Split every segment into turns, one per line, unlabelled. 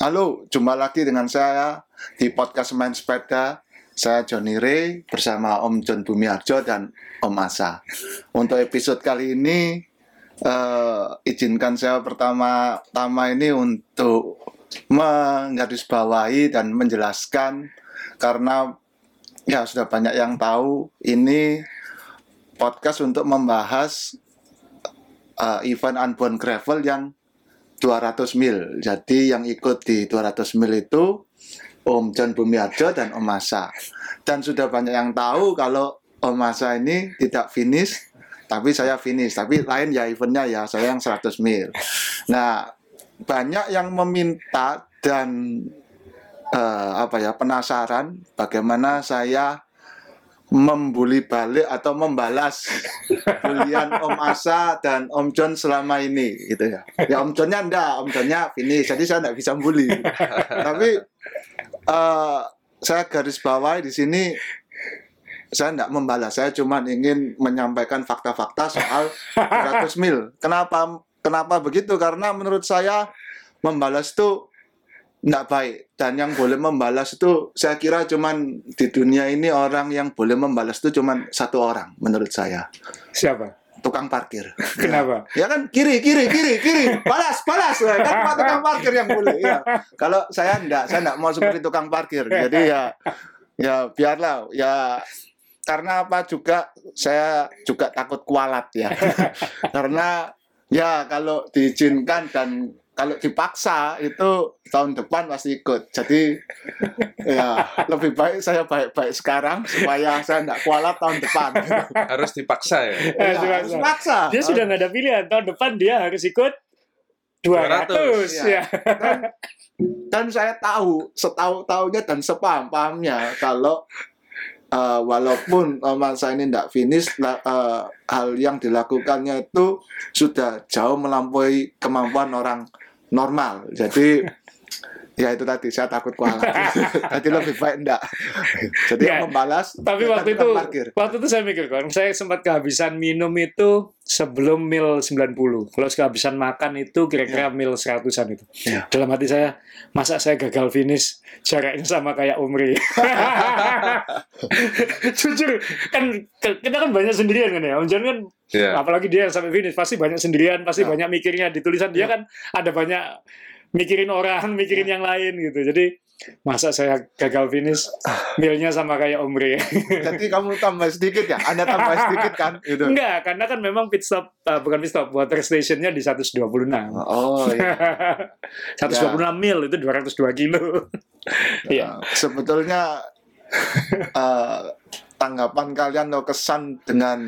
Halo, jumpa lagi dengan saya di podcast Main Sepeda. Saya Johnny Ray bersama Om John Bumiarjo dan Om Asa. Untuk episode kali ini, eh, izinkan saya pertama-tama ini untuk menggarisbawahi dan menjelaskan karena ya sudah banyak yang tahu ini podcast untuk membahas eh, event Unbound Gravel yang 200 mil. Jadi yang ikut di 200 mil itu Om John Bumiarjo dan Om Masa. Dan sudah banyak yang tahu kalau Om Masa ini tidak finish, tapi saya finish. Tapi lain ya eventnya ya, saya yang 100 mil. Nah, banyak yang meminta dan eh, apa ya penasaran bagaimana saya membuli balik atau membalas bulian Om Asa dan Om John selama ini gitu ya. Ya Om Johnnya enggak, Om Johnnya finish, jadi saya enggak bisa bully. Tapi eh, saya garis bawahi di sini saya enggak membalas, saya cuma ingin menyampaikan fakta-fakta soal 100 mil. Kenapa kenapa begitu? Karena menurut saya membalas itu enggak baik. Dan yang boleh membalas itu saya kira cuman di dunia ini orang yang boleh membalas itu cuman satu orang menurut saya.
Siapa?
tukang parkir.
Kenapa?
ya. Kan? Kiri kiri kiri kiri. Balas balas. Kan? Cuma tukang parkir yang boleh ya. Kalau saya enggak saya enggak mau seperti tukang parkir. Jadi ya ya biarlah. Ya karena apa juga saya juga takut kualat ya. Karena ya kalau diizinkan dan kalau dipaksa itu tahun depan pasti ikut. Jadi ya lebih baik saya baik-baik sekarang supaya saya tidak kualat tahun depan.
harus dipaksa ya.
Eh,
Ya,
dipaksa.
harus paksa.
Dia sudah nggak ada pilihan. Tahun depan dia harus ikut 200.
200,
ya.
dan, dan saya tahu setahu-tahunya dan sepaham-pahamnya kalau eh, walaupun eh, masa ini tidak finish la- eh, hal yang dilakukannya itu sudah jauh melampaui kemampuan orang normal. Jadi ya itu tadi saya takut kualat jadi lebih baik enggak jadi yang
Nggak.
membalas
Tapi waktu itu,
parkir.
waktu itu saya mikir kan, saya sempat kehabisan minum itu sebelum mil 90. Kalau kehabisan makan itu kira-kira mil 100-an itu.
Ya.
Dalam hati saya, masa saya gagal finish jaraknya sama kayak Umri. Jujur, kan kita kan banyak sendirian kan ya. Om John kan
Iya.
apalagi dia yang sampai finish pasti banyak sendirian pasti
Ya.
banyak mikirnya di tulisan dia
Ya.
kan ada banyak mikirin orang mikirin yang lain gitu. Jadi masa saya gagal finish milnya sama kayak Omri.
Jadi kamu tambah sedikit ya? Anda tambah sedikit kan? Itu
enggak karena kan memang pit stop eh, bukan pit stop water stationnya di 126
oh iya.
126 mil itu 202 kilo. Iya.
Nah, sebetulnya eh, tanggapan kalian atau kesan dengan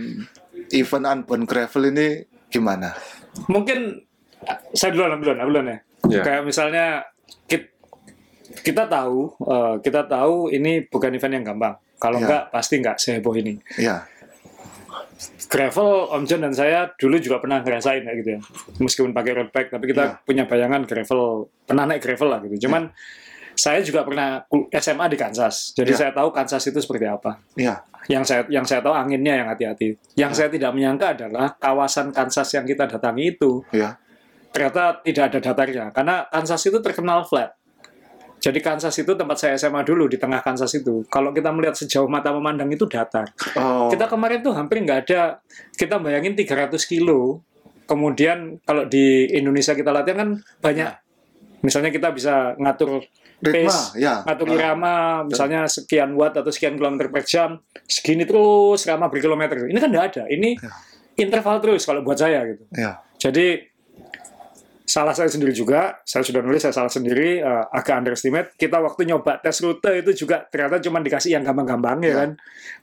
event Unbound Gravel ini gimana?
mungkin saya duluan duluan duluan ya
Iya.
kayak misalnya kit- kita tahu eh, kita tahu ini bukan event yang gampang. Kalau
Iya.
enggak pasti enggak seheboh ini.
Ya,
gravel Om John dan saya dulu juga pernah ngerasain kayak gitu ya. Meskipun pakai road bike tapi kita
Iya.
punya bayangan gravel pernah naik gravel lah gitu. Cuman saya juga pernah SMA di Kansas. Jadi
Iya.
saya tahu Kansas itu seperti apa.
Ya,
yang saya yang saya tahu anginnya yang hati-hati. Yang saya tidak menyangka adalah kawasan Kansas yang kita datangi itu
ya,
ternyata tidak ada datarnya karena Kansas itu terkenal flat. Jadi Kansas itu tempat saya SMA dulu di tengah Kansas itu. Kalau kita melihat sejauh mata memandang itu datar.
oh,
Kita kemarin tuh hampir nggak ada. Kita bayangin 300 kilo. Kemudian kalau di Indonesia kita latihan kan banyak. Misalnya kita bisa ngatur
ritme,
pace,
ya,
ngatur
Ah,
irama, misalnya sekian watt atau sekian kilometer per jam, segini terus selama berkilometer. Ini kan nggak ada. Ini
Ya.
interval terus kalau buat saya gitu.
ya,
Jadi salah saya sendiri juga, saya sudah nulis saya salah sendiri, eh, agak underestimate. Kita waktu nyoba tes rute itu juga ternyata cuma dikasih yang gampang-gampang ya
Ya.
kan.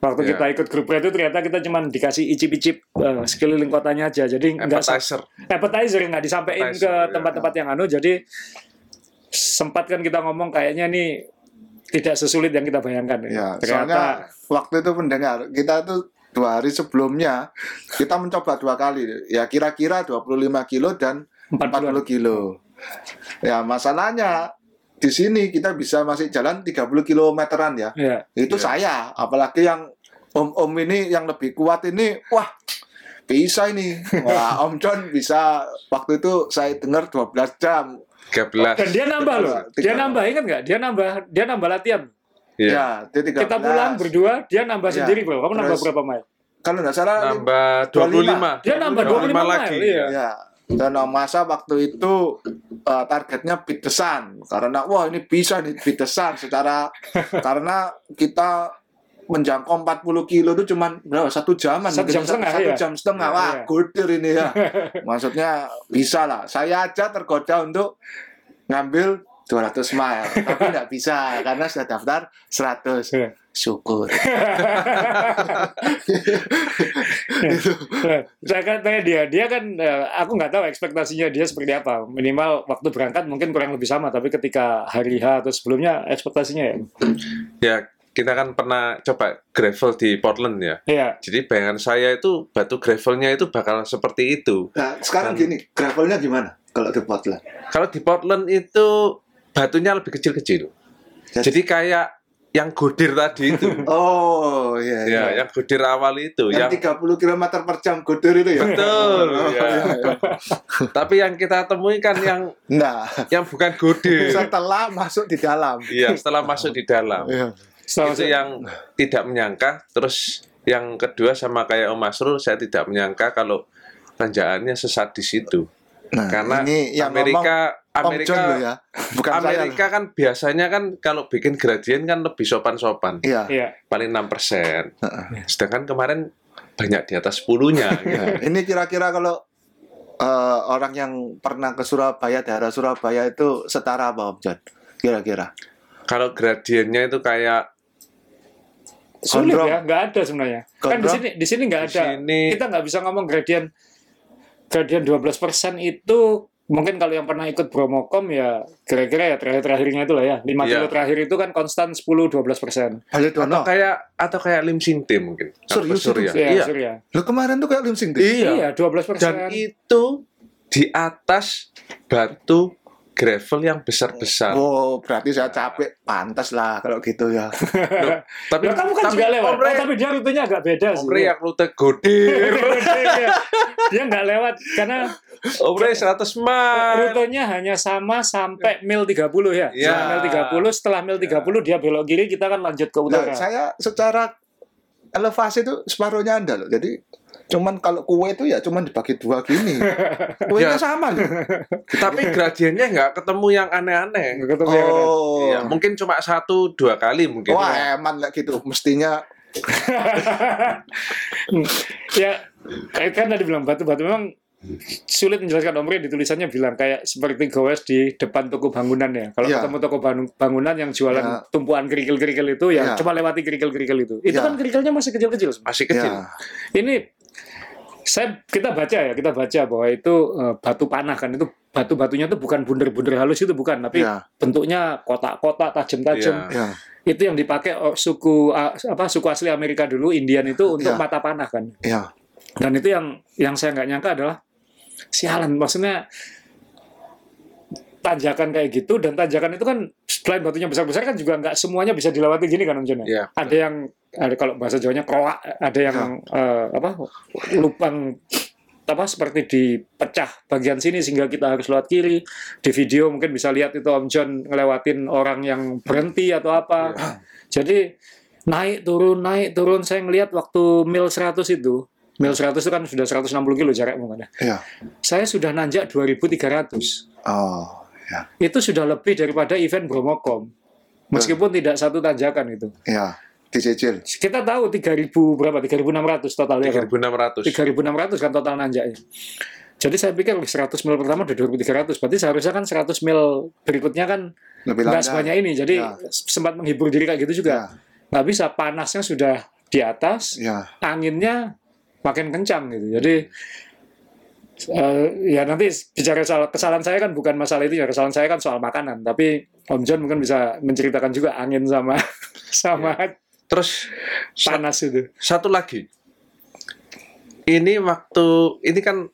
Waktu
Ya.
kita ikut grup itu ternyata kita cuma dikasih icip-icip eh, sekeliling kotanya aja. Jadi
Appetizer.
appetizer nggak disampaikan ke
ya.
tempat-tempat yang anu. Jadi sempat kan kita ngomong kayaknya nih tidak sesulit yang kita bayangkan.
ya. Soalnya
ternyata
waktu itu pendengar kita tuh dua hari sebelumnya kita mencoba dua kali, ya kira-kira 25 kilo dan 40 kilo. Ya masalahnya di sini kita bisa masih jalan 30 kilometeran ya.
ya.
Itu
Iya.
saya, apalagi yang om-om ini yang lebih kuat ini, wah bisa ini. Wah, Om John bisa waktu itu saya dengar 12 jam.
13.
Dan dia nambah loh. Dia nambah ingat nggak? Dia nambah dia nambah latihan.
Iya.
Ya, dia 13.
Kita pulang berdua, dia nambah
Ya.
sendiri bro. Kamu nambah
Terus-
berapa mile?
Kalau nggak salah
Nambah 25.
Dia nambah 25
lagi.
mile. Iya.
Ya, dan Masa waktu itu eh, targetnya Pitesan karena wah ini bisa nih Pitesan secara karena kita menjangkau 40 kilo itu cuman berapa satu jaman
Satu jam setengah,
satu
iya.
jam setengah.
Iya,
wah
iya.
gudir ini ya. Maksudnya bisa lah. Saya aja tergoda untuk ngambil 200 mile tapi nggak bisa karena sudah daftar 100 Syukur
Nah, saya kan tanya dia, dia kan eh, aku nggak tahu ekspektasinya dia seperti apa. Minimal waktu berangkat mungkin kurang lebih sama, tapi ketika hari H atau sebelumnya ekspektasinya ya.
Ya, kita kan pernah coba gravel di Portland ya.
Iya.
Jadi bayangan saya itu batu gravelnya itu bakal seperti itu.
nah sekarang gini gravelnya gimana kalau di Portland
Kalau di Portland itu batunya lebih kecil-kecil.
Jadi-
Jadi kayak yang godir tadi itu.
oh iya iya
ya, yang godir awal itu.
yang
Yang
30 km per jam godir itu ya
betul.
Oh,
ya.
iya, iya.
Tapi yang kita temui kan yang
nah
yang bukan godir.
setelah masuk di dalam
Iya, setelah masuk di dalam.
Iya.
Setahu
itu yang tidak menyangka terus yang kedua sama kayak Om Masrul saya tidak menyangka kalau tanjakannya sesat di situ
nah
karena
ini yang
Amerika
ngomong
Amerika
John loh ya bukan
Amerika kan biasanya kan kalau bikin gradien kan lebih sopan-sopan
saya iya
Iya.
paling 6%
Heeh.
sedangkan kemarin banyak di atas 10-nya gitu.
Ya, ini kira-kira kalau eh, orang yang pernah ke Surabaya daerah Surabaya itu setara apa Om John kira-kira
kalau gradiennya itu kayak
Sulit
Gondrong.
ya, nggak ada sebenarnya. Kan di
Gondrong.
sini di sini nggak
Di
ada.
sini-
Kita nggak bisa ngomong gradien gradien 12% itu mungkin kalau yang pernah ikut Bromocom ya kira-kira ya terakhir-terakhirnya itu lah ya. 5
Iya.
kilo terakhir itu kan konstan 10-12%.
Balidono
atau kayak atau kayak Lim Sing Tim mungkin
Serius
Atau Surya.
itu?
Iya,
iya
Surya.
lo kemarin tuh kayak Lim Sing.
Iya.
Iya, 12%.
dan itu di atas batu gravel yang besar-besar.
Oh, berarti saya capek. Pantas lah kalau gitu ya.
Loh, tapi
Ya, kamu kan
tapi
juga lewat.
Om Rey-
Oh, tapi dia rutenya agak beda sih.
Om Rey yang rute godir.
Dia nggak lewat karena
Om Rey 100 mile.
rutenya hanya sama sampai mil 30 ya. Sampai mil 30, setelah mil 30 dia belok kiri, kita kan lanjut ke
Nah,
utara.
saya secara elevasi itu separuhnya Anda loh. Jadi cuman kalau kue itu ya cuman dibagi dua gini. Kuenya
Ya.
sama loh.
Tapi gradiennya nggak ketemu yang aneh-aneh.
Ketemu yang ada.
Oh.
Iya, mungkin cuma satu dua kali mungkin.
Wah, eman lah gitu. Mestinya
ya kayak kan tadi bilang batu-batu memang sulit menjelaskan Om Rey di tulisannya bilang kayak seperti gowes di depan toko bangunan ya. Kalau
Iya.
ketemu toko ban- bangunan yang jualan
Iya.
tumpuan kerikil-kerikil itu ya
Iya.
cuma lewati kerikil-kerikil itu. Itu
Iya.
kan kerikilnya masih kecil-kecil.
Masih kecil.
ya.
Ini saya kita baca ya, kita baca bahwa itu eh, batu panah kan itu batu-batunya itu bukan bunder-bunder halus itu bukan, tapi
Ya,
bentuknya kotak-kotak tajam-tajam.
Iya.
ya.
Itu yang dipakai oh, suku ah, apa suku asli Amerika dulu Indian itu untuk
Iya.
mata panah kan.
Ya.
Dan itu yang yang saya nggak nyangka adalah sialan maksudnya tanjakan kayak gitu dan tanjakan itu kan selain batunya besar-besar kan juga nggak semuanya bisa dilewati gini kan Om Jon ya?
Iya.
Ada yang ada kalau bahasa Jawanya kroak, ada yang eh, apa lubang apa seperti dipecah bagian sini sehingga kita harus lewat kiri. Di video mungkin bisa lihat itu Om John ngelewatin orang yang berhenti atau apa. Jadi naik turun naik turun saya ngelihat waktu mil 100 itu mil 100 itu kan sudah 160 kilo jarak mungkin ya.
Ya.
Saya sudah nanjak 2300.
Oh, ya.
Itu sudah lebih daripada event Bromocom. Meskipun tidak satu tanjakan itu.
Ya. Dicicil.
Kita tahu 3000 berapa? 3600 totalnya kan.
3.600.
3600 kan total nanjaknya. Jadi saya pikir 100 mil pertama udah 2300. Berarti seharusnya kan 100 mil berikutnya kan
Lebih
nggak sebanyak ini. Jadi
Ya.
sempat menghibur diri kayak gitu juga. Nggak bisa, panasnya sudah di atas,
Ya.
anginnya makin kencang gitu. Jadi eh, ya nanti bicara soal kesalahan saya kan bukan masalah itu ya kesalahan saya kan soal makanan tapi Om John mungkin bisa menceritakan juga angin sama sama
Terus sa-
panas itu
satu lagi. Ini waktu ini kan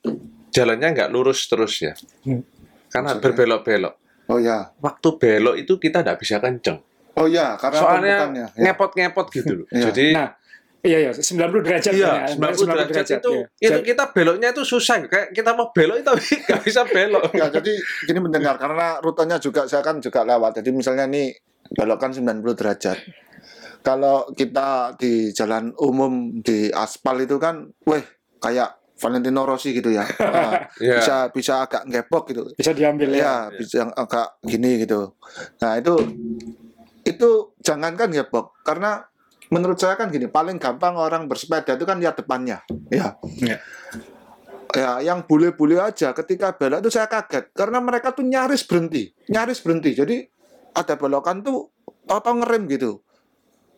jalannya nggak lurus terus ya.
Hmm.
Karena
Maksudnya?
berbelok-belok.
Oh ya.
Waktu belok itu kita nggak bisa kenceng.
Oh ya, karena
Soalnya.
Ya.
ngepot-ngepot gitu loh.
Iya.
Jadi
nah Iya iya 90 derajat.
Iya,
ya,
90 derajat, itu
iya.
itu kita beloknya itu susah. Kayak kita mau belok itu tapi nggak bisa belok.
Ya, jadi gini mendengar karena rutenya juga saya kan juga lewat. Jadi misalnya nih belokan 90 derajat. Kalau kita di jalan umum di aspal itu kan, weh kayak Valentino Rossi gitu ya. Nah,
Iya.
Bisa bisa agak ngepok gitu.
bisa diambil ya.
Ya, bisa yang agak gini gitu. Nah, itu itu jangankan ngepok karena menurut saya kan gini, paling gampang orang bersepeda itu kan lihat depannya. Ya.
Iya.
Ya, yang bule-bule aja ketika belok itu saya kaget karena mereka tuh nyaris berhenti, nyaris berhenti. Jadi ada belokan tuh tahu-tahu ngerem gitu.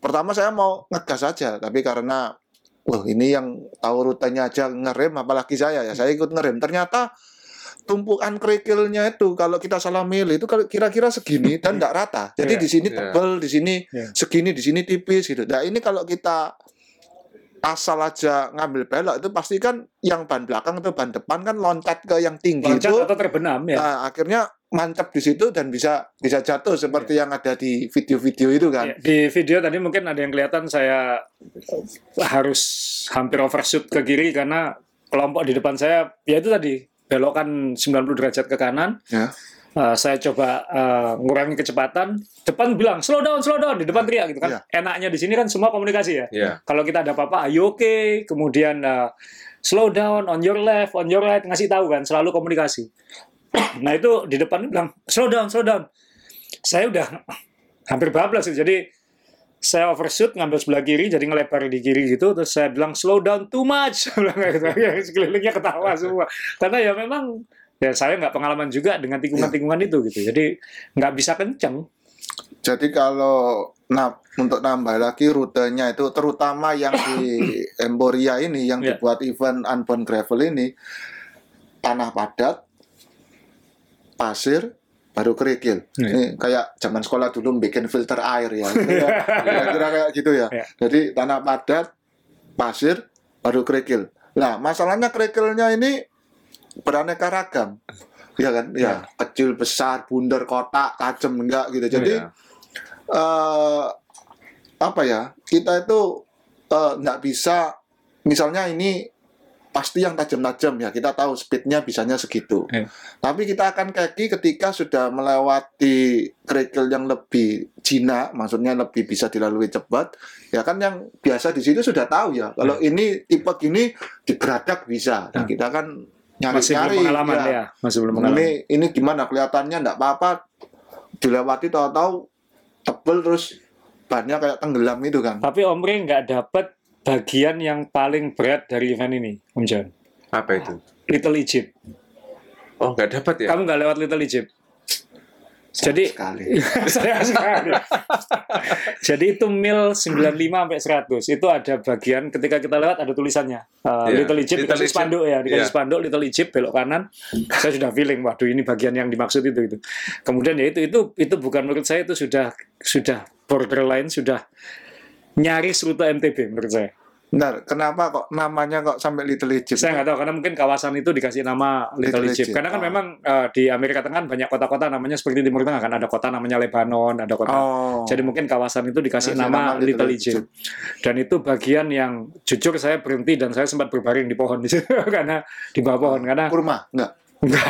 Pertama saya mau ngegas aja, tapi karena wah ini yang tahu rutenya aja ngerem apalagi saya ya, saya ikut ngerem. Ternyata tumpukan kerikilnya itu kalau kita salah milih itu kalau kira-kira segini dan tidak rata. Jadi
Iya,
di sini
iya.
tebal, di sini
Iya.
segini, di sini tipis gitu. Nah, ini kalau kita asal aja ngambil belok itu pasti kan yang ban belakang atau ban depan kan loncat ke yang tinggi
Loncat
itu.
atau terbenam ya.
Nah, akhirnya mantap di situ dan bisa bisa jatuh seperti yang ada di video-video itu kan.
Ya, di video tadi mungkin ada yang kelihatan saya harus hampir overshoot ke kiri karena kelompok di depan saya ya itu tadi belokan 90 derajat ke kanan.
Ya.
Uh, saya coba uh, ngurangi kecepatan. Depan bilang slow down, slow down di depan teriak gitu kan.
Iya.
Enaknya di sini kan semua komunikasi ya.
Iya.
Kalau kita ada apa-apa, ayo oke. Kemudian uh, slow down on your left, on your right ngasih tahu kan, selalu komunikasi. nah itu di depan bilang slow down, slow down. Saya udah hampir bablas sih. Jadi saya overshoot ngambil sebelah kiri jadi ngelebar di kiri gitu terus saya bilang slow down too much. Gitu. Ya, sekelilingnya ketawa semua. Karena ya memang ya saya nggak pengalaman juga dengan tikungan-tikungan itu gitu. Jadi nggak bisa kenceng.
Jadi kalau nah untuk nambah lagi rutenya itu terutama yang di Emporia ini yang
Ya.
dibuat event Unbound Gravel ini tanah padat, pasir, baru kerikil.
Ya.
Ini kayak zaman sekolah dulu bikin filter air ya. Kira-kira kayak gitu ya.
Ya.
Jadi tanah padat, pasir, baru kerikil. Nah, masalahnya kerikilnya ini beraneka ragam. Ya kan? Ya, kecil, besar, bundar, kotak, tajam enggak gitu. Jadi
Iya.
eh apa ya kita itu eh, nggak bisa misalnya ini pasti yang tajam-tajam ya kita tahu speednya bisanya segitu.
Iya.
tapi kita akan kaki ketika sudah melewati kerikil yang lebih jinak maksudnya lebih bisa dilalui cepat ya kan yang biasa di situ sudah tahu ya kalau ini tipe gini digeradak bisa. Nah,
Hmm.
kita kan
masih belum
nyari-nyari
pengalaman
ya
ya masih belum pengalaman.
Ini ini gimana kelihatannya? Enggak apa-apa. Dilewati tahu-tahu tebel terus bannya kayak tenggelam itu kan
tapi Om Ring nggak dapat bagian yang paling berat dari event ini Om John
Apa itu?
Little Egypt
Oh, nggak dapat ya?
kamu nggak lewat Little Egypt jadi
sekali
saya sekali. Jadi itu mil 95 sampai 100. Itu ada bagian ketika kita lewat ada tulisannya. Uh,
Iya,
Little Egypt
Little
dikasih
Egypt.
spanduk ya, dikasih
Iya.
spanduk Little Egypt belok kanan. saya sudah feeling waduh ini bagian yang dimaksud itu itu. Kemudian ya itu itu itu bukan menurut saya itu sudah sudah borderline sudah nyaris rute MTB menurut saya.
benar kenapa kok namanya kok sampai Little Egypt
Saya nggak tahu karena mungkin kawasan itu dikasih nama Little,
Little
Egypt.
Egypt.
Karena kan
Oh.
memang uh, di Amerika Tengah banyak kota-kota namanya seperti Timur Tengah kan ada kota namanya Lebanon, ada kota
oh
Jadi mungkin kawasan itu dikasih
Kasih
nama,
nama
Little,
Little
Egypt. Dan itu bagian yang jujur saya berhenti dan saya sempat berbaring di pohon di situ karena di bawah pohon karena
kurma enggak
enggak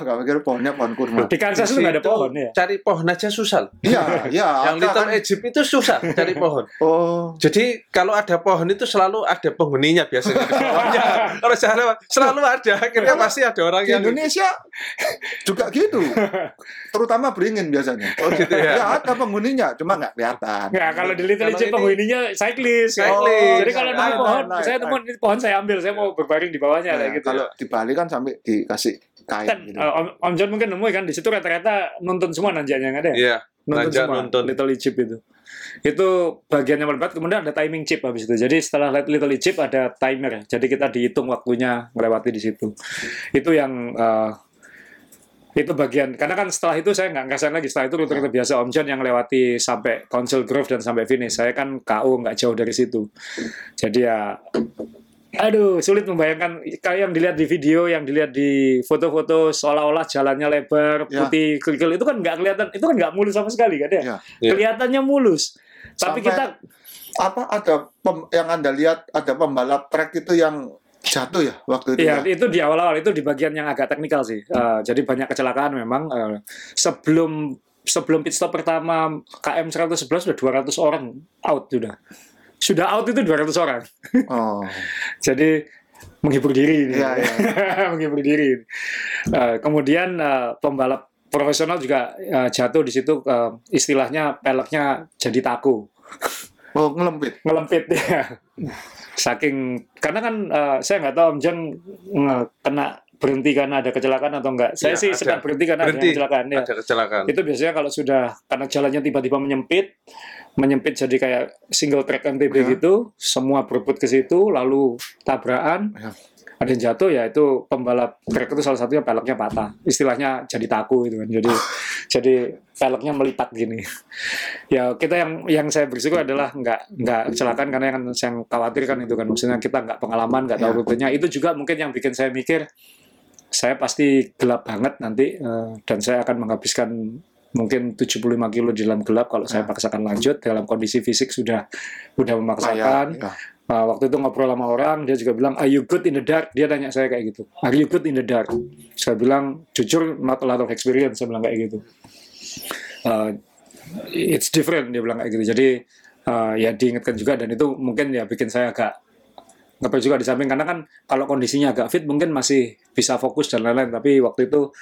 enggak mikir pohonnya pohon kurma
di Kansas itu nggak ada pohon ya.
Cari pohon aja susah.
iya iya
Yang Little
kan.
Egypt itu susah cari pohon.
oh
Jadi kalau ada pohon itu selalu ada penghuninya biasanya di bawahnya. Kalau selalu, selalu ada, akhirnya pasti ada orang
di
yang
Indonesia juga gitu terutama beringin biasanya
Oh gitu ya.
ya ada penghuninya cuma nggak kelihatan
Nggak, kalau di Little Egypt penghuninya cyclist.
Cyclist.
Oh, Jadi kalau nemu pohon, saya temu ini pohon saya ambil, saya mau berbaring di bawahnya
Nah,
kayak gitu.
kalau di Bali kan sampai dikasih kain
Kan
gitu.
uh, Om, Om John mungkin nemu kan di situ rata-rata nuntun semua nanjaknya nggak ada ya?
Iya,
Nuntun
nanjak
semua,
nuntun.
Little Egypt itu. Itu bagian yang. Kemudian ada timing chip habis itu. Jadi setelah Little Egypt ada timer. Jadi kita dihitung waktunya melewati di situ. Itu yang eh, itu bagian karena kan setelah itu saya nggak ngerasain lagi setelah itu rute-rute biasa Om John yang lewati sampai Council Grove dan sampai finish saya kan KU nggak jauh dari situ jadi ya aduh sulit membayangkan kayak yang dilihat di video yang dilihat di foto-foto seolah-olah jalannya lebar
Ya.
putih kerikil itu kan nggak kelihatan itu kan nggak mulus sama sekali kan ya
Ya.
Ya.
kelihatannya mulus tapi
Sampai-
kita
apa ada pem- yang anda lihat ada pembalap trek itu yang jatuh ya waktu itu
Iya,
ya?
itu di awal-awal itu di bagian yang agak teknikal sih. Eh, jadi banyak kecelakaan memang. Eh, sebelum sebelum pit stop pertama KM 111 sudah 200 orang out sudah. Sudah out itu 200 orang.
Oh,
Jadi menghibur diri ini.
Iya, iya.
menghibur diri. Eh, kemudian eh, pembalap profesional juga eh, jatuh di situ eh, istilahnya peleknya jadi taku.
oh ngelempit.
ngelempit ya saking karena kan eh, saya nggak tahu Om Jan nge- kena berhenti karena ada kecelakaan atau enggak saya
Iya,
sih
ada.
sedang berhenti karena
Berhenti.
ada kecelakaan ya
Ada kecelakaan.
itu biasanya kalau sudah karena jalannya tiba-tiba menyempit menyempit jadi kayak single track MTB
Ya.
gitu semua berebut ke situ lalu tabrakan
Ya.
ada yang jatuh ya itu pembalap trek itu salah satunya peleknya patah istilahnya jadi taku itu kan jadi jadi peleknya melipat gini ya kita yang yang saya bersyukur adalah nggak nggak kecelakaan karena yang saya khawatir kan itu kan maksudnya kita nggak pengalaman nggak tahu
Ya.
rutenya itu juga mungkin yang bikin saya mikir saya pasti gelap banget nanti eh, dan saya akan menghabiskan mungkin 75 kilo di dalam gelap kalau saya
Ya.
paksakan lanjut dalam kondisi fisik sudah sudah memaksakan
Layak, ya.
Nah, waktu itu ngobrol sama orang, dia juga bilang, are you good in the dark? Dia tanya saya kayak gitu, are you good in the dark? Saya bilang, jujur, not a lot of experience, saya bilang kayak gitu. Uh, it's different, dia bilang kayak gitu. Jadi, uh, ya diingatkan juga, dan itu mungkin ya bikin saya agak ngepel juga di samping, karena kan kalau kondisinya agak fit, mungkin masih bisa fokus dan lain-lain, tapi waktu itu,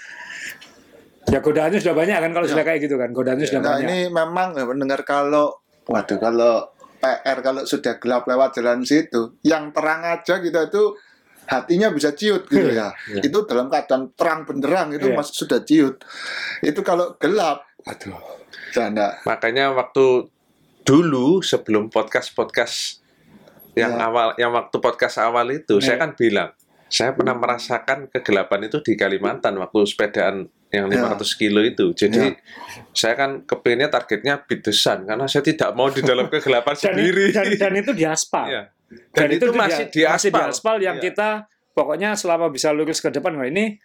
ya godaannya sudah banyak kan, kalau
Ya.
sudah kayak gitu kan, godaannya sudah
Nah
banyak.
ini memang ya, mendengar kalau waduh kalau PR kalau sudah gelap lewat jalan situ, yang terang aja kita itu hatinya bisa ciut gitu ya.
Iya.
Itu dalam keadaan terang benderang itu
Iya.
masih sudah ciut. Itu kalau gelap, aduh, janda.
Makanya waktu dulu sebelum podcast-podcast yang
Ya.
awal, yang waktu podcast awal itu,
Ya.
saya kan bilang, saya pernah merasakan kegelapan itu di Kalimantan waktu sepedaan yang
Ya.
500 kilo itu. Jadi
Ya.
saya kan kepinnya targetnya bitesan karena saya tidak mau di dalam kegelapan
Dan,
sendiri.
dan, dan itu di aspal.
Iya. Dan, itu,
di-
masih di
masih di
aspal.
aspal yang
Iya.
kita pokoknya selama bisa lurus ke depan wah ini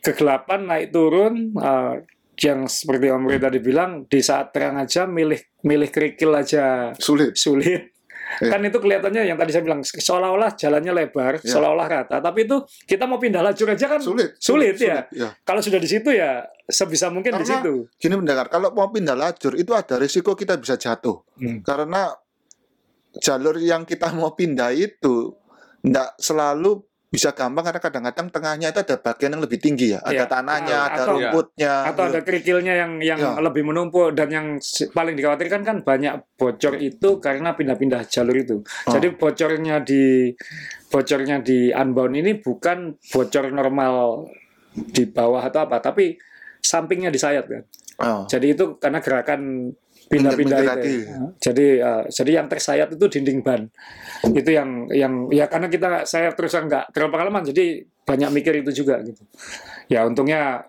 kegelapan naik turun eh, yang seperti Om Ray tadi bilang di saat terang aja milih milih kerikil aja
Sulit.
sulit. Kan itu kelihatannya yang tadi saya bilang seolah-olah jalannya lebar
Iya.
seolah-olah rata tapi itu kita mau pindah lajur aja kan
Sulit.
Sulit, ya.
ya.
kalau sudah di situ ya sebisa mungkin di
Karena-
situ
Gini mendengar, kalau mau pindah lajur itu ada risiko kita bisa jatuh.
Hmm.
Karena jalur yang kita mau pindah itu tidak selalu bisa gampang karena kadang-kadang tengahnya itu ada bagian yang lebih tinggi ya. Ada
Iya.
tanahnya, ada
Atau-
rumputnya.
atau ada kerikilnya yang yang
Ya.
lebih menumpuk dan yang paling dikhawatirkan kan banyak bocor itu karena pindah-pindah jalur itu.
Oh.
Jadi bocornya di bocornya di unbound ini bukan bocor normal di bawah atau apa, tapi sampingnya disayat kan.
Oh.
Jadi itu karena gerakan pindah-pindah
Mendekati.
itu. ya. Jadi uh, jadi yang tersayat itu dinding ban. Itu yang yang ya karena kita saya terus nggak terlalu pengalaman jadi banyak mikir itu juga gitu. Ya untungnya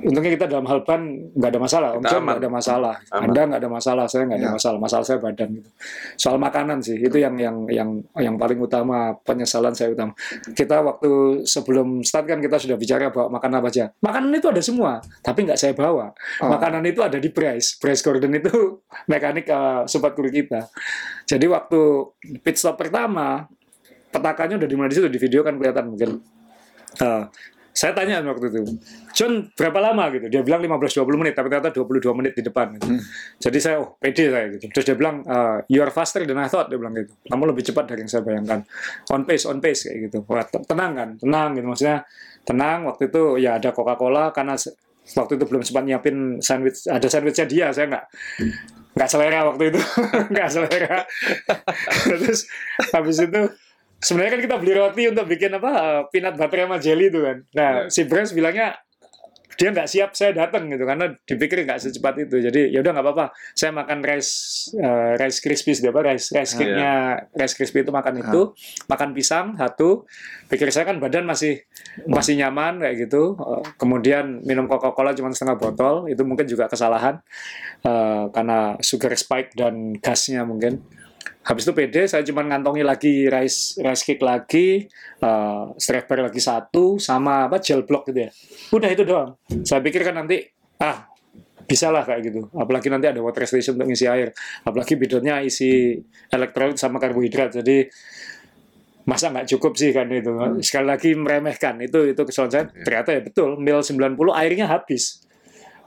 untungnya kita dalam hal ban nggak ada masalah. Om John nggak ada masalah.
Aman.
Anda nggak ada masalah. Saya nggak ada
Ya.
masalah. Masalah saya badan gitu. Soal makanan sih itu yang yang yang yang paling utama penyesalan saya utama. Kita waktu sebelum start kan kita sudah bicara bahwa makan apa aja. Makanan itu ada semua, tapi nggak saya bawa.
Oh.
Makanan itu ada di Bryce. Bryce Gordon itu mekanik uh, sobat kru kita. Jadi waktu pit stop pertama, petakannya udah dimulai di situ di video kan kelihatan mungkin. Uh, saya tanya waktu itu, John berapa lama gitu? Dia bilang 15-20 menit, tapi ternyata 22 menit di depan. Gitu.
Hmm.
Jadi saya, oh pede saya gitu. Terus dia bilang, uh, you are faster than I thought, dia bilang gitu. Kamu lebih cepat dari yang saya bayangkan. On pace, on pace kayak gitu. Wah, te- tenang kan, tenang gitu. Maksudnya tenang, waktu itu ya ada Coca-Cola, karena waktu itu belum sempat nyiapin sandwich, ada sandwichnya dia, saya nggak nggak selera waktu itu, nggak selera. Terus habis itu sebenarnya kan kita beli roti untuk bikin apa uh, peanut butter sama jelly itu kan. Nah
Ya.
si Brans bilangnya dia nggak siap saya datang gitu karena dipikir nggak secepat itu. Jadi ya udah nggak apa-apa. Saya makan rice uh, rice crispy dia apa rice rice
Ah,
cake-nya rice crispy itu makan itu makan pisang satu. Pikir saya kan badan masih masih nyaman kayak gitu. Uh, kemudian minum coca cola cuma setengah botol itu mungkin juga kesalahan uh, karena sugar spike dan gasnya mungkin habis itu pede saya cuma ngantongi lagi rice rice cake lagi uh, strawberry lagi satu sama apa gel block gitu ya udah itu doang saya pikir kan nanti ah bisa lah kayak gitu. Apalagi nanti ada water station untuk ngisi air. Apalagi bidonnya isi elektrolit sama karbohidrat. Jadi masa nggak cukup sih kan itu. Sekali lagi meremehkan itu itu kesalahan saya. Ternyata ya betul, mil 90 airnya habis.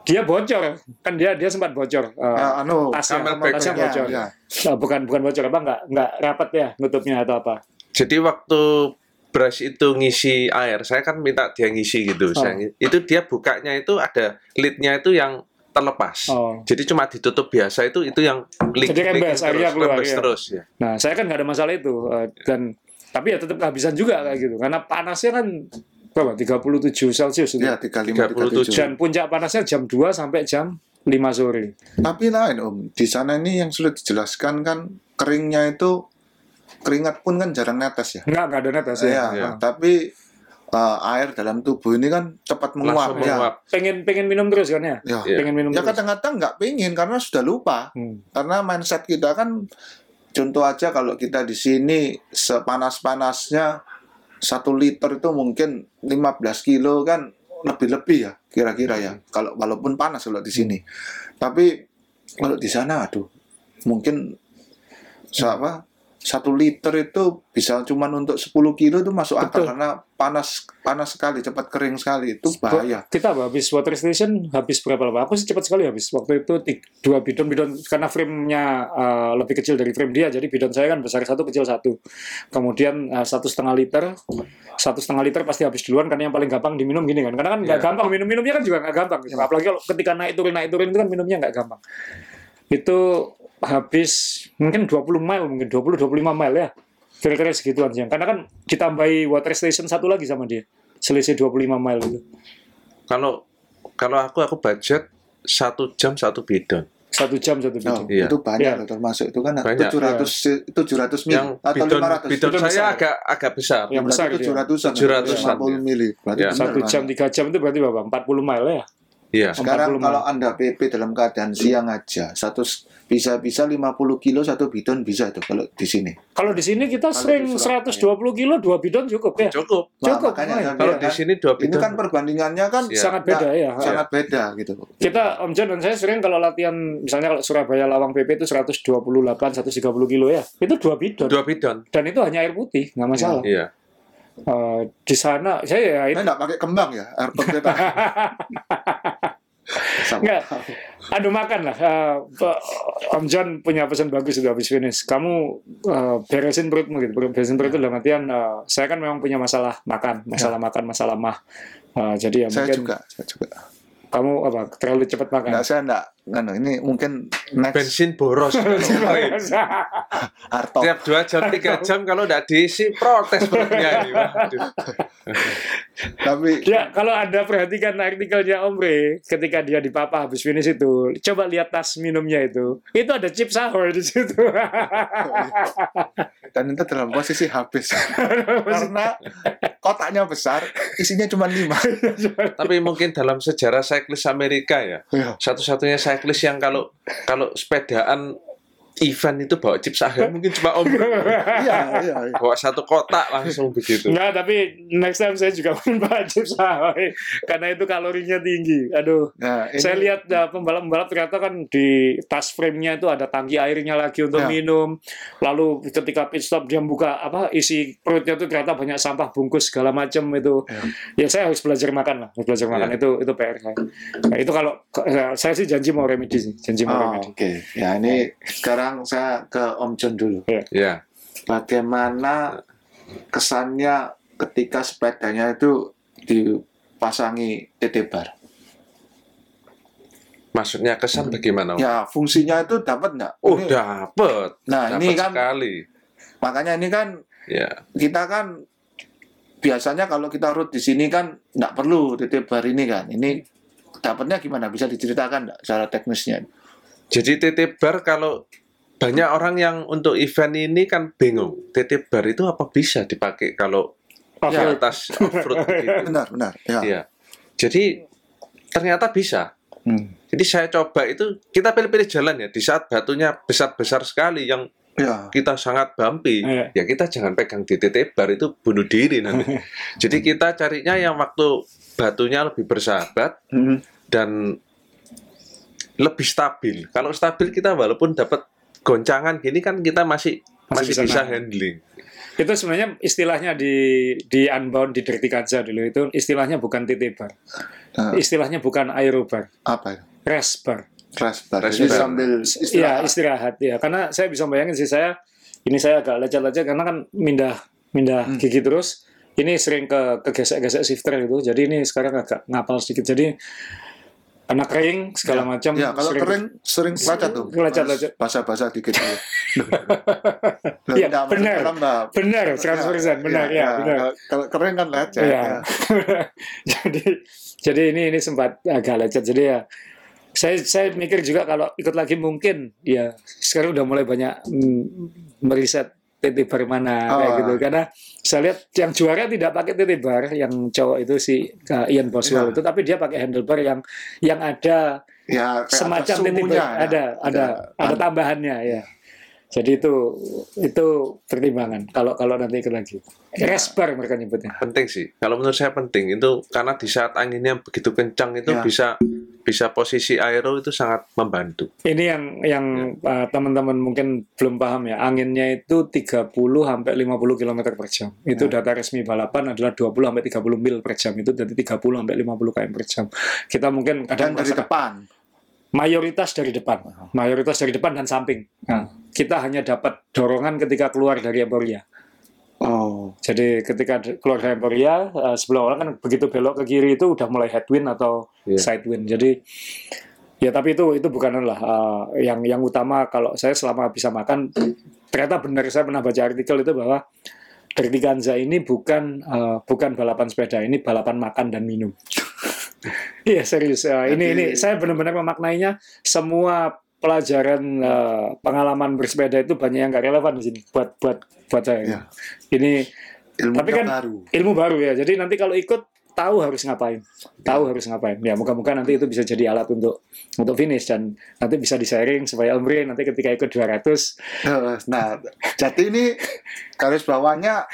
Dia bocor, kan dia dia sempat bocor. eh,
Ya, anu,
tasnya,
ya,
bocor.
ya.
Nah, bukan bukan bocor apa nggak nggak rapat ya nutupnya atau apa.
Jadi waktu brush itu ngisi air, saya kan minta dia ngisi gitu.
Oh.
Saya, itu dia bukanya itu ada lidnya itu yang terlepas.
Oh.
Jadi cuma ditutup biasa itu itu yang leak,
Jadi rembes,
terus,
keluar,
rembes
ya.
terus ya.
Nah, saya kan nggak ada masalah itu eh, dan tapi ya tetap kehabisan juga kayak gitu karena panasnya kan berapa 37 Celcius itu.
Ya, 35 37.
37.
Dan puncak panasnya jam 2 sampai jam 5 sore.
Tapi lain Om, di sana ini yang sudah dijelaskan kan keringnya itu keringat pun kan jarang netes ya.
Enggak, enggak ada netes
Iya,
ya.
Iya.
tapi uh, air dalam tubuh ini kan cepat menguap
Langsung
ya.
menguap.
Pengen pengen minum terus kan ya?
Ya,
Iya.
Pengen minum
ya
terus.
kadang-kadang nggak pengen karena sudah lupa.
Hmm.
Karena mindset kita kan contoh aja kalau kita di sini sepanas-panasnya satu liter itu mungkin 15 kilo kan lebih-lebih ya kira-kira ya. Kalau walaupun panas kalau di sini. Tapi kalau di sana aduh mungkin siapa satu liter itu bisa cuman untuk 10 kilo itu masuk akal
Betul.
karena panas panas sekali cepat kering sekali itu bahaya
Kita apa, habis water station habis berapa lama? Aku sih cepat sekali habis. Waktu itu dua bidon bidon karena frame-nya uh, lebih kecil dari frame dia, jadi bidon saya kan besar satu kecil satu. Kemudian uh, satu setengah liter, satu setengah liter pasti habis duluan karena yang paling gampang diminum gini kan. Karena kan nggak
Iya.
gampang minum minumnya kan juga nggak gampang.
Iya.
Apalagi kalau ketika naik turun naik turun itu kan minumnya nggak gampang. Itu habis mungkin 20 mile mungkin 20 25 mile ya. Kira-kira segituan sih. Karena kan ditambahi water station satu lagi sama dia. Selisih 25 mile itu.
Kalau kalau aku aku budget satu jam satu bidon.
Satu jam satu
Oh,
bidon.
Iya.
itu banyak
Iya.
loh termasuk itu kan
Banyak.
700 700 mili
Yang
atau
bidon
500
bidon
Bidon
saya
besar.
agak agak besar.
Yang besar gitu ya.
700-an
700-an,
50 mili berarti
Ya.
Satu jam tiga jam itu berarti berapa? 40 mile ya?
Iya.
sekarang
40
kalau anda PP dalam keadaan siang aja satu bisa-bisa 50 kilo satu bidon bisa tuh kalau di sini
Kalau di sini kita
Kalau
sering
di Surabaya.
120 kilo dua bidon cukup ya.
Cukup.
Nah,
Cukup,
makanya saya
Kalau di
kan,
sini dua
ini
bidon.
kan perbandingannya kan
Iya.
Sangat beda ya.
sangat beda gitu
Kita Om John dan saya sering kalau latihan misalnya kalau Surabaya Lawang PP itu 128 130 kilo ya. Itu dua bidon.
Dua bidon.
Dan itu hanya air putih, nggak masalah.
Iya.
Eh, di sana saya ya
nggak pakai kembang ya airport kita. Sama.
Enggak. Aduh makan lah. Pak Om John punya pesan bagus sudah habis finish. Kamu eh, beresin perutmu gitu. Beresin perut itu dalam artian eh, saya kan memang punya masalah makan, masalah makan, masalah mah. Eh, jadi ya
Saya
mungkin
juga, saya juga.
kamu apa terlalu cepat makan.
Nggak, saya enggak, enggak, ini mungkin next
Bensin boros.
Harto.
Tiap dua jam tiga jam kalau nggak diisi protes perutnya ini. Waduh.
Tapi
Ya, kalau Anda perhatikan artikelnya Om Re, ketika dia di Papa habis finish itu, coba lihat tas minumnya itu. Itu ada chip sahur di situ.
dan itu dalam posisi habis. Karena kotaknya besar, isinya cuma lima.
Tapi mungkin dalam sejarah cyclist Amerika ya,
Ya.
satu-satunya cyclist yang kalau kalau sepedaan event itu bawa chip sahur mungkin cuma Om.
Iya, iya. iya.
bawa satu kotak langsung begitu.
Enggak, tapi next time saya juga minum chip sahur. Karena itu kalorinya tinggi. Aduh.
Nah, ini,
Saya lihat uh, pembalap-pembalap ternyata kan di tas frame-nya itu ada tangki airnya lagi untuk
Ya.
minum. Lalu ketika pit stop dia buka apa isi perutnya itu ternyata banyak sampah bungkus segala macam itu. Ya saya harus belajar makan lah, harus belajar makan
Ya.
itu itu PR saya. Nah, itu kalau ya, saya sih janji mau remedi sih, janji mau
Oh,
remedi.
Oke, ya ini sekarang saya ke Om John dulu.
Ya,
Bagaimana kesannya ketika sepedanya itu dipasangi TT bar?
maksudnya kesan bagaimana? Om?
Ya, fungsinya itu dapat nggak?
Oh,
Ini-
dapet.
Nah,
Dapet
ini kan
sekali.
makanya ini kan
Ya,
kita kan biasanya kalau kita root di sini kan nggak perlu TT bar ini kan. Ini dapatnya gimana? Bisa diceritakan nggak secara teknisnya?
jadi TT bar kalau banyak orang yang untuk event ini kan bingung. TT bar itu apa bisa dipakai kalau di
Off-road.
atas off-road?
Benar, benar. Ya.
Iya. Jadi ternyata bisa.
Hmm.
Jadi saya coba itu kita pilih-pilih jalan ya. Di saat batunya besar-besar sekali yang
Ya.
kita sangat bumpy,
Iya.
ya kita jangan pegang di TT bar itu bunuh diri nanti. Jadi kita carinya yang waktu batunya lebih bersahabat
Hmm.
dan lebih stabil. Kalau stabil kita walaupun dapat goncangan gini kan kita masih
Masih
masih,
bisa
bisa handling.
Itu sebenarnya istilahnya di di Unbound di Dirty Kaca dulu itu istilahnya bukan TT bar.
Nah,
Istilahnya bukan aerobar,
apa itu?
rest bar.
Rest bar.
Rest
Jadi
bar.
sambil
Iya,
istirahat.
istirahat ya. Karena saya bisa bayangin sih saya ini saya agak lecet-lecet karena kan mindah mindah
Hmm.
gigi terus. Ini sering ke kegesek-gesek shifter itu. Jadi ini sekarang agak ngapal sedikit. Jadi karena kering segala macam
Ya, kalau
sering-
kering sering lecet tuh.
Lecet-lecet.
Basah-basah dikit dulu. Loh,
Iya,
maksud
benar.
orang, Mbak.
benar 100% benar ya, benar.
Kalau- kering kan lecet. Ya.
jadi jadi ini ini sempat agak lecet. Jadi ya saya saya mikir juga kalau ikut lagi mungkin ya sekarang udah mulai banyak mm, meriset TT bar mana kayak
Oh.
gitu karena saya lihat yang juara tidak pakai TT bar yang cowok itu si uh, Ian Boswell
Iya.
itu tapi dia pakai handlebar yang yang ada
Ya, kayak
semacam
ada sumunya,
bar
ya.
ada ada ada tambahannya ya. Jadi itu itu pertimbangan kalau kalau nanti ikut lagi.
Iya.
Rest bar mereka nyebutnya.
Penting sih. Kalau menurut saya penting itu karena di saat anginnya begitu kencang itu
Ya.
bisa bisa posisi aero itu sangat membantu.
Ini yang yang uh, teman-teman mungkin belum paham ya. Anginnya itu 30 sampai 50 km per jam. Itu
Ya.
data resmi balapan adalah 20 sampai 30 mil per jam. Itu dari 30 sampai 50 km per jam. Kita mungkin kadang
Dan dari depan.
mayoritas dari depan. Mayoritas dari depan dan samping. Nah, kita hanya dapat dorongan ketika keluar dari Emporia.
Oh.
Jadi ketika keluar dari Emporia, uh, sebelum orang kan begitu belok ke kiri itu udah mulai headwind atau
Iya.
sidewind. Jadi ya tapi itu itu bukanlah uh, yang yang utama kalau saya selama bisa makan ternyata benar saya pernah baca artikel itu bahwa Dirty Kanza ini bukan uh, bukan balapan sepeda, ini balapan makan dan minum. Iya serius. Uh, ini ini saya benar-benar memaknainya semua pelajaran uh, pengalaman bersepeda itu banyak yang nggak relevan di sini buat buat buat saya.
Iya.
Ini
Ilmu
Tapi kan-
baru.
ilmu baru ya. Jadi nanti kalau ikut tahu harus ngapain, tahu harus ngapain. Ya moga-moga nanti itu bisa jadi alat untuk untuk finish dan nanti bisa di sharing supaya Om nanti ketika ikut 200
Nah, jadi ini garis bawahnya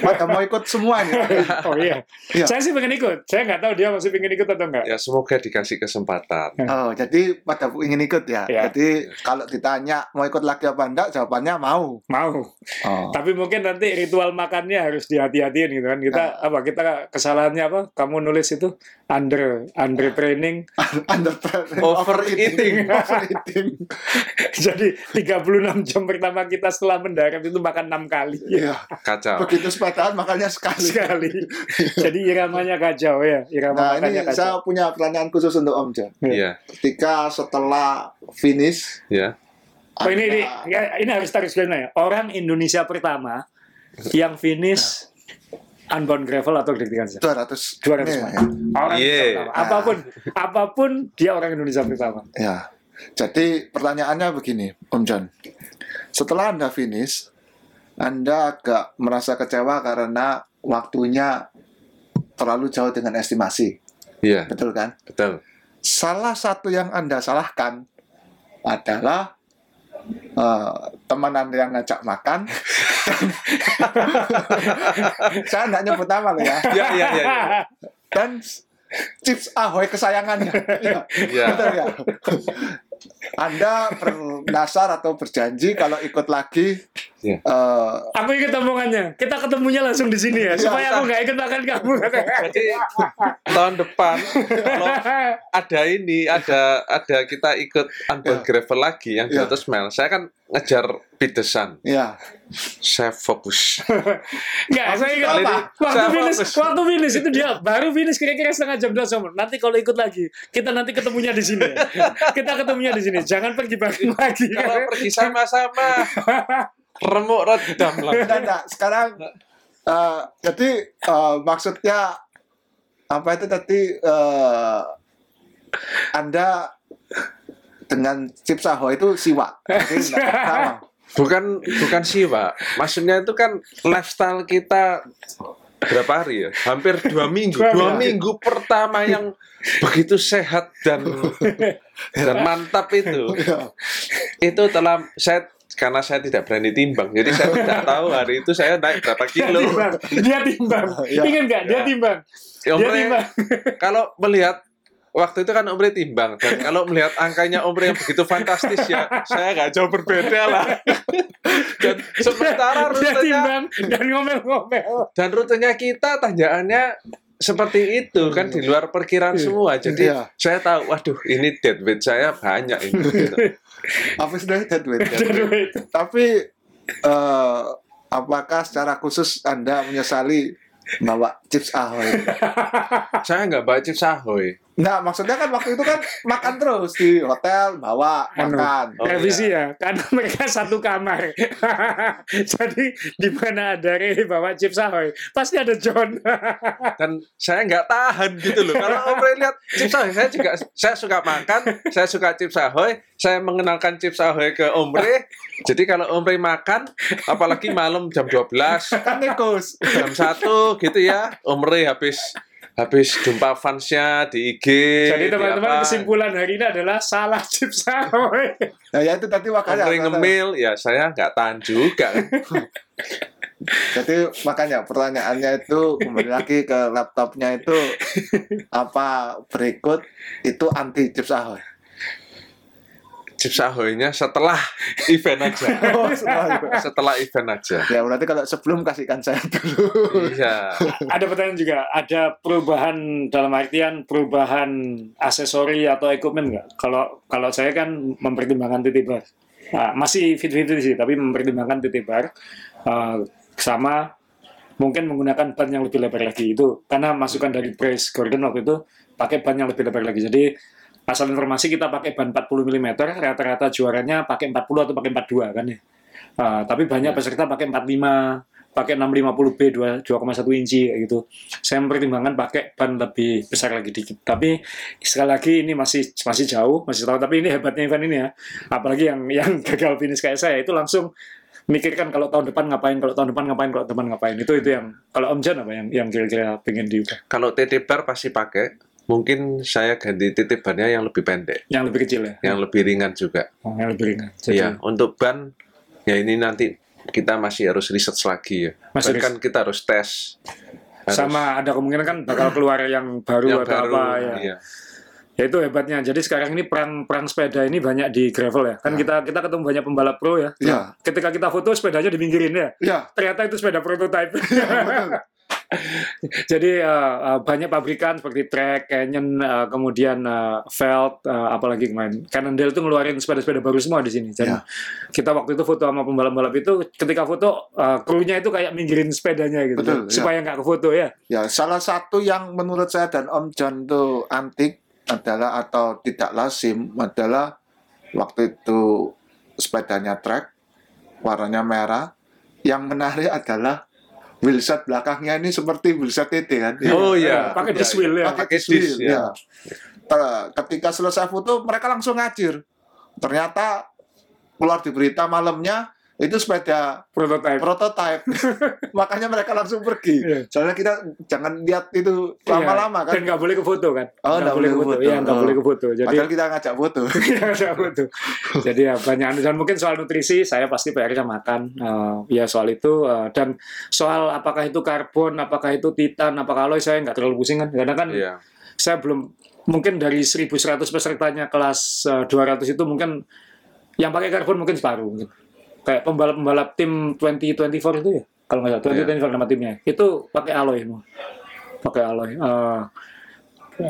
pada mau ikut semua nih.
oh iya.
Iya.
Saya sih pengen ikut. Saya nggak tahu dia masih pengen ikut atau enggak.
Ya semoga dikasih kesempatan.
Oh, jadi pada ingin ikut ya.
Iya.
Jadi kalau ditanya mau ikut lagi apa enggak, jawabannya mau.
Mau.
Oh.
Tapi mungkin nanti ritual makannya harus dihati-hatiin gitu kan. Kita apa kita kesalahannya apa? Kamu nulis itu under under training.
Under
Overeating.
overeating.
Jadi 36 jam pertama kita setelah mendarat itu makan enam kali.
Iya.
Kacau.
Begitu sepedaan makanya sekali.
sekali. Jadi iramanya kacau ya, irama
Nah,
makannya
ini
kacau.
saya punya pertanyaan khusus untuk Om John.
Iya,
Ketika setelah finish
ya.
Oh ini ini ya, ini harus tarik sebenarnya ya. Orang Indonesia pertama yang finish unbound gravel atau Kanza.
200
200
nih,
mile. Orang. Indonesia pertama. Apa pun apa pun dia orang Indonesia pertama.
Ya. Jadi pertanyaannya begini, Om John. Setelah Anda finish, Anda agak merasa kecewa karena waktunya terlalu jauh dengan estimasi.
Iya,
Betul kan?
betul.
Salah satu yang Anda salahkan adalah eh, teman Anda yang ngajak makan. Saya nggak nyebut nama loh ya.
Ya, ya, ya. ya.
Dan chips ahoy kesayangannya. Iya.
Ya.
Betul ya? Anda berdasar atau berjanji kalau ikut lagi
Iya.
eh,
Aku ikut omongannya. Kita ketemunya langsung di sini ya,
Iya,
supaya aku nggak ikut makan kamu.
Jadi tahun depan kalau ada ini, ada ada kita ikut unbound
Ya.
gravel lagi yang
Ya.
200 mile. Saya kan ngejar Peterson.
ya
Saya fokus.
Enggak, saya ingat
Kali ini
waktu
saya
finish,
fokus.
waktu finish itu dia baru finish kira-kira setengah jam dua jam. Nanti kalau ikut lagi, kita nanti ketemunya di sini. ya. Kita ketemunya di sini. Jangan pergi bareng lagi.
Kalau pergi sama-sama remuk redam lah.
Enggak, enggak. Sekarang eh, jadi eh, maksudnya apa itu tadi eh, Anda dengan chips ahoy itu siwa.
Bukan bukan sih, Pak. Maksudnya itu kan lifestyle kita berapa hari ya? Hampir dua minggu.
Dua
Dua
minggu.
pertama yang begitu sehat dan dan mantap itu.
Iya.
Itu telah saya karena saya tidak berani timbang, jadi saya tidak tahu hari itu saya naik berapa
Dia
kilo.
timbang. Dia timbang.
Ya.
Ingat nggak? Dia
Ya.
timbang.
Ya,
Dia timbang.
kalau melihat waktu itu kan Omri timbang dan kalau melihat angkanya Omri yang begitu fantastis ya saya nggak jauh berbeda lah dan sementara
Dia
rutenya
timbang dan ngomel-ngomel.
dan rutenya kita tanjakannya seperti itu kan di luar perkiraan
Iya.
semua jadi
Iya.
saya tahu waduh ini dead weight saya banyak ini gitu.
Apa sudah dead weight, dead
Dead
weight.
weight.
Tapi eh, apakah secara khusus Anda menyesali bawa chips ahoy?
saya nggak baca chips ahoy
Nah, maksudnya kan waktu itu kan makan terus di hotel, bawa
Anu.
makan.
Oh,
Revisi ya, karena mereka satu kamar. Jadi di mana ada Ray bawa chips ahoy, pasti ada John.
dan saya nggak tahan gitu loh kalau Omri lihat chips ahoy saya juga saya suka makan saya suka chips ahoy saya mengenalkan chips ahoy ke Omri jadi kalau Omri makan apalagi malam jam 12
Kan
jam satu gitu ya Omri habis habis jumpa fansnya di IG
Jadi
di
teman-teman kesimpulan hari ini adalah salah chips ahoy.
Nah, ya itu tadi makanya.
Omri ngemil ya saya nggak tahan juga.
Jadi makanya pertanyaannya itu kembali lagi ke laptopnya itu apa berikut itu anti chips ahoy.
Chips ahoynya setelah event aja
Oh, setelah
setelah event aja
ya berarti kalau sebelum kasihkan saya dulu.
iya
ada pertanyaan juga, ada perubahan dalam artian perubahan aksesori atau equipment nggak? Kalau kalau saya kan mempertimbangkan titik bar, Nah, masih fit-fit sih, tapi mempertimbangkan titik bar uh, sama mungkin menggunakan ban yang lebih lebar lagi itu karena masukan dari Brace Gordon waktu itu pakai ban yang lebih lebar lagi. Jadi asal informasi kita pakai ban 40 mm, rata-rata juaranya pakai 40 atau pakai 42 kan ya. Uh, tapi banyak peserta pakai 45, pakai 650B 2 2,1 inci kayak gitu. Saya mempertimbangkan pakai ban lebih besar lagi dikit. Tapi sekali lagi ini masih masih jauh, masih tahu. Tapi ini hebatnya event ini ya. Apalagi yang yang gagal finish kayak saya itu langsung mikirkan kalau tahun depan ngapain, kalau tahun depan ngapain, kalau tahun depan ngapain. Itu itu yang kalau Om Jan apa yang yang kira-kira pengen diubah?
kalau TT bar pasti pakai mungkin saya ganti titip bannya yang lebih pendek
Yang lebih kecil ya.
yang lebih ringan juga
Oh, yang lebih ringan. Jadi,
Iya, untuk ban ya ini nanti kita masih harus research lagi ya.
Masih
kan kita harus tes. Harus
sama ada kemungkinan kan bakal keluar yang baru
yang
atau
baru.
apa ya.
Iya.
Ya itu hebatnya. Jadi sekarang ini perang perang sepeda ini banyak di gravel ya. Kan kita kita ketemu banyak pembalap pro ya.
Iya.
Ketika kita foto sepedanya diminggirin ya.
Ya,
Ternyata itu sepeda prototype.
betul.
Jadi eh, banyak pabrikan seperti Trek, Canyon, eh, kemudian eh, Feld, eh, apalagi kemarin Cannondale itu ngeluarin sepeda-sepeda baru semua di sini. Dan
Ya.
kita waktu itu foto sama pembalap-pembalap itu, ketika foto eh, krunya itu kayak minggirin sepedanya gitu,
Betul, ya.
supaya nggak ke foto ya.
Ya, salah satu yang menurut saya dan Om John itu antik adalah atau tidak lazim adalah waktu itu sepedanya trek, warnanya merah. Yang menarik adalah wheelset belakangnya ini seperti wheelset TT kan.
Oh iya.
Pakai
Iya,
disc wheel ya.
Pakai
Pakai
disc wheel,
disc, ya.
ya. Ter- Ketika selesai foto, mereka langsung ngajir. Ternyata keluar di berita malamnya itu sepeda
Prototype.
prototype. Makanya mereka langsung pergi.
Iya.
Soalnya kita jangan lihat itu lama-lama
Iya.
kan.
Dan nggak boleh ke foto kan?
Oh, nggak boleh ke foto.
Iya, nggak
Oh.
boleh ke foto. Jadi
Padahal kita ngajak foto.
nggak ada foto. Jadi ya banyak dan mungkin soal nutrisi saya pasti PR-nya makan. Eh, ya soal itu eh, dan soal apakah itu karbon, apakah itu titan, apakah alloy saya nggak terlalu pusing kan. Karena kan
Iya.
saya belum mungkin dari 1100 pesertanya kelas eh, 200 itu mungkin yang pakai karbon mungkin separuh mungkin. Kayak pembalap-pembalap tim 2024 itu ya kalau nggak salah 2024 nama timnya itu pakai alloy semua. Pakai alloy. Eh,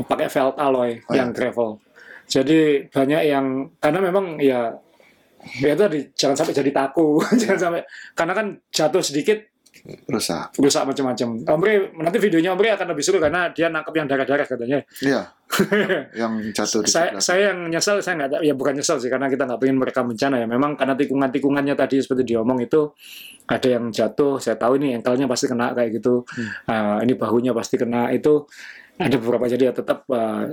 pakai felt alloy
Oh,
yang gravel. Jadi banyak yang karena memang ya ya tadi jangan sampai jadi taku, jangan sampai karena kan jatuh sedikit
Rusak.
rusak macam-macam. Omri nanti videonya Omri akan lebih seru karena dia nangkep yang darah-darah katanya.
Iya. Yang jatuh di
saya, saya yang nyesel saya nggak ya bukan nyesel sih karena kita nggak pengen mereka bencana ya. Memang karena tikungan-tikungannya tadi seperti diomong itu ada yang jatuh saya tahu ini engkelnya pasti kena kayak gitu. Ah, ini bahunya pasti kena. Itu ada beberapa jadi ya tetap ah,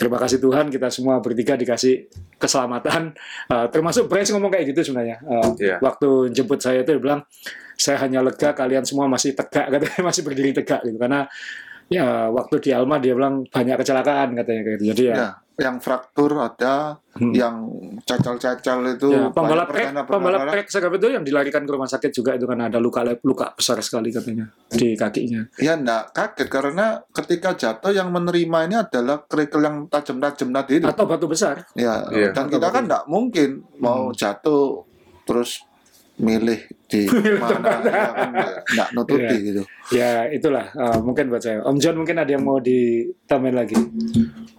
terima kasih Tuhan kita semua bertiga dikasih keselamatan. Ah, termasuk Bryce ngomong kayak gitu sebenarnya. Ah,
Iya.
waktu jemput saya itu dia bilang saya hanya lega kalian semua masih tegak katanya masih berdiri tegak gitu. Karena ya waktu di Alma dia bilang banyak kecelakaan katanya kayak gitu jadi ya
Ya, yang fraktur ada,
Hmm.
yang cacal-cacal itu
Ya, pembalap trek, pembalap trek segala itu yang dilarikan ke rumah sakit juga itu kan ada luka luka besar sekali katanya di kakinya.
Ya enggak kaget karena ketika jatuh yang menerima ini adalah kerikil yang tajam-tajam tadi itu.
Atau batu besar.
Ya,
Iya.
dan kita kan enggak mungkin mau
Hmm.
jatuh terus milih di mana ya kan enggak nututi
Iya.
gitu.
Ya itulah eh, mungkin buat saya. Om John mungkin ada yang mau ditambahin lagi.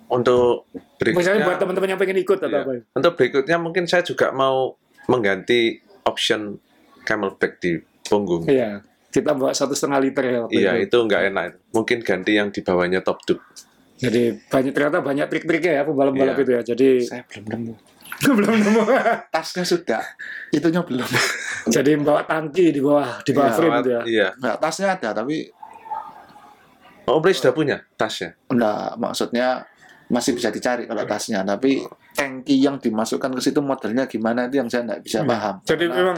Untuk
Misalnya
berikutnya,
buat teman-teman yang pengen ikut atau
Iya.
apa.
untuk berikutnya mungkin saya juga mau mengganti option camelback di punggung.
Iya. Kita bawa satu setengah liter ya. waktu
Iya
itu.
itu nggak enak. Mungkin ganti yang di bawahnya top tube.
Jadi banyak ternyata banyak trik-triknya ya pembalap-pembalap
Iya.
itu ya. Jadi
Saya belum nemu.
belum nemu.
Tasnya sudah, itunya belum.
Jadi membawa tangki di bawah di bawah
Iya,
frame itu ya.
Iya.
Enggak, tasnya ada tapi
Oh, Om Ray sudah punya tasnya.
enggak maksudnya masih bisa dicari kalau tasnya, tapi tangki yang dimasukkan ke situ modelnya gimana itu yang saya enggak bisa
Hmm.
paham.
Jadi
Karena-
memang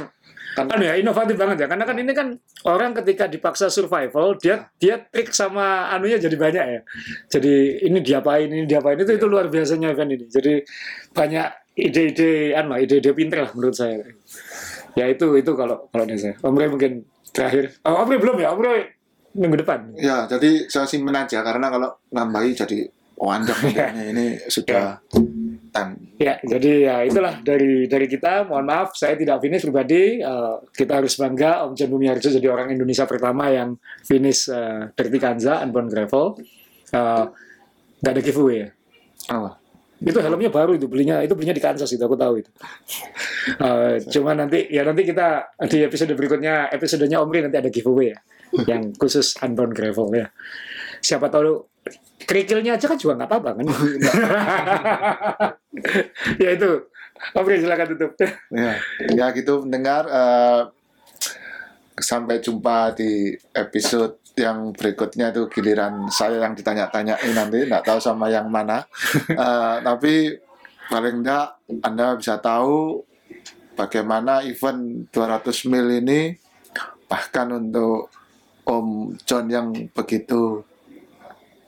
kan
kan ya inovatif banget ya karena kan ini kan orang ketika dipaksa survival dia dia trik sama anunya jadi banyak ya jadi ini diapain ini diapain itu itu luar biasanya event ini jadi banyak ide-ide anu ide-ide pinter lah menurut saya ya itu itu kalau kalau dari saya Om Roy mungkin terakhir oh, Om Roy belum ya Om Roy minggu depan
Ya, jadi saya simpen aja karena kalau nambahi jadi wanjak modelnya ini sudah time.
Ya, jadi ya itulah dari dari kita. Mohon maaf, saya tidak finish pribadi. Eh, kita harus bangga Om John Bumiarjo jadi orang Indonesia pertama yang finish uh, Dirty Kanza Unbound Gravel. Eh, Nggak ada giveaway ya.
Oh,
Itu helmnya baru itu belinya itu belinya di Kansas itu aku tahu itu. Eh, cuma nanti ya nanti kita di episode berikutnya episodenya Omri nanti ada giveaway ya yang khusus Unbound Gravel ya. Siapa tahu kerikilnya aja kan juga nggak apa-apa kan. ya itu. Omri silakan tutup.
ya, ya gitu mendengar. eh, sampai jumpa di episode yang berikutnya itu giliran saya yang ditanya-tanyain nanti nggak tahu sama yang mana. Eh, tapi paling enggak Anda bisa tahu bagaimana event 200 mil ini bahkan untuk Om John yang begitu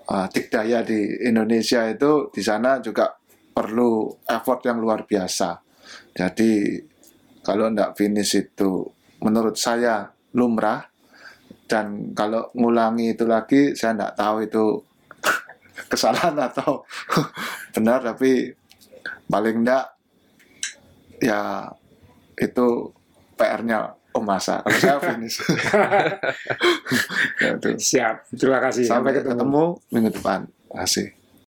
uh, dikdaya di Indonesia itu di sana juga perlu effort yang luar biasa. Jadi kalau ndak finish itu menurut saya lumrah dan kalau ngulangi itu lagi saya ndak tahu itu kesalahan atau benar tapi paling ndak ya itu PR-nya Om Masa. Kalau saya finish. ya, itu.
Siap. Terima kasih.
Sampai ketemu minggu depan. Terima kasih.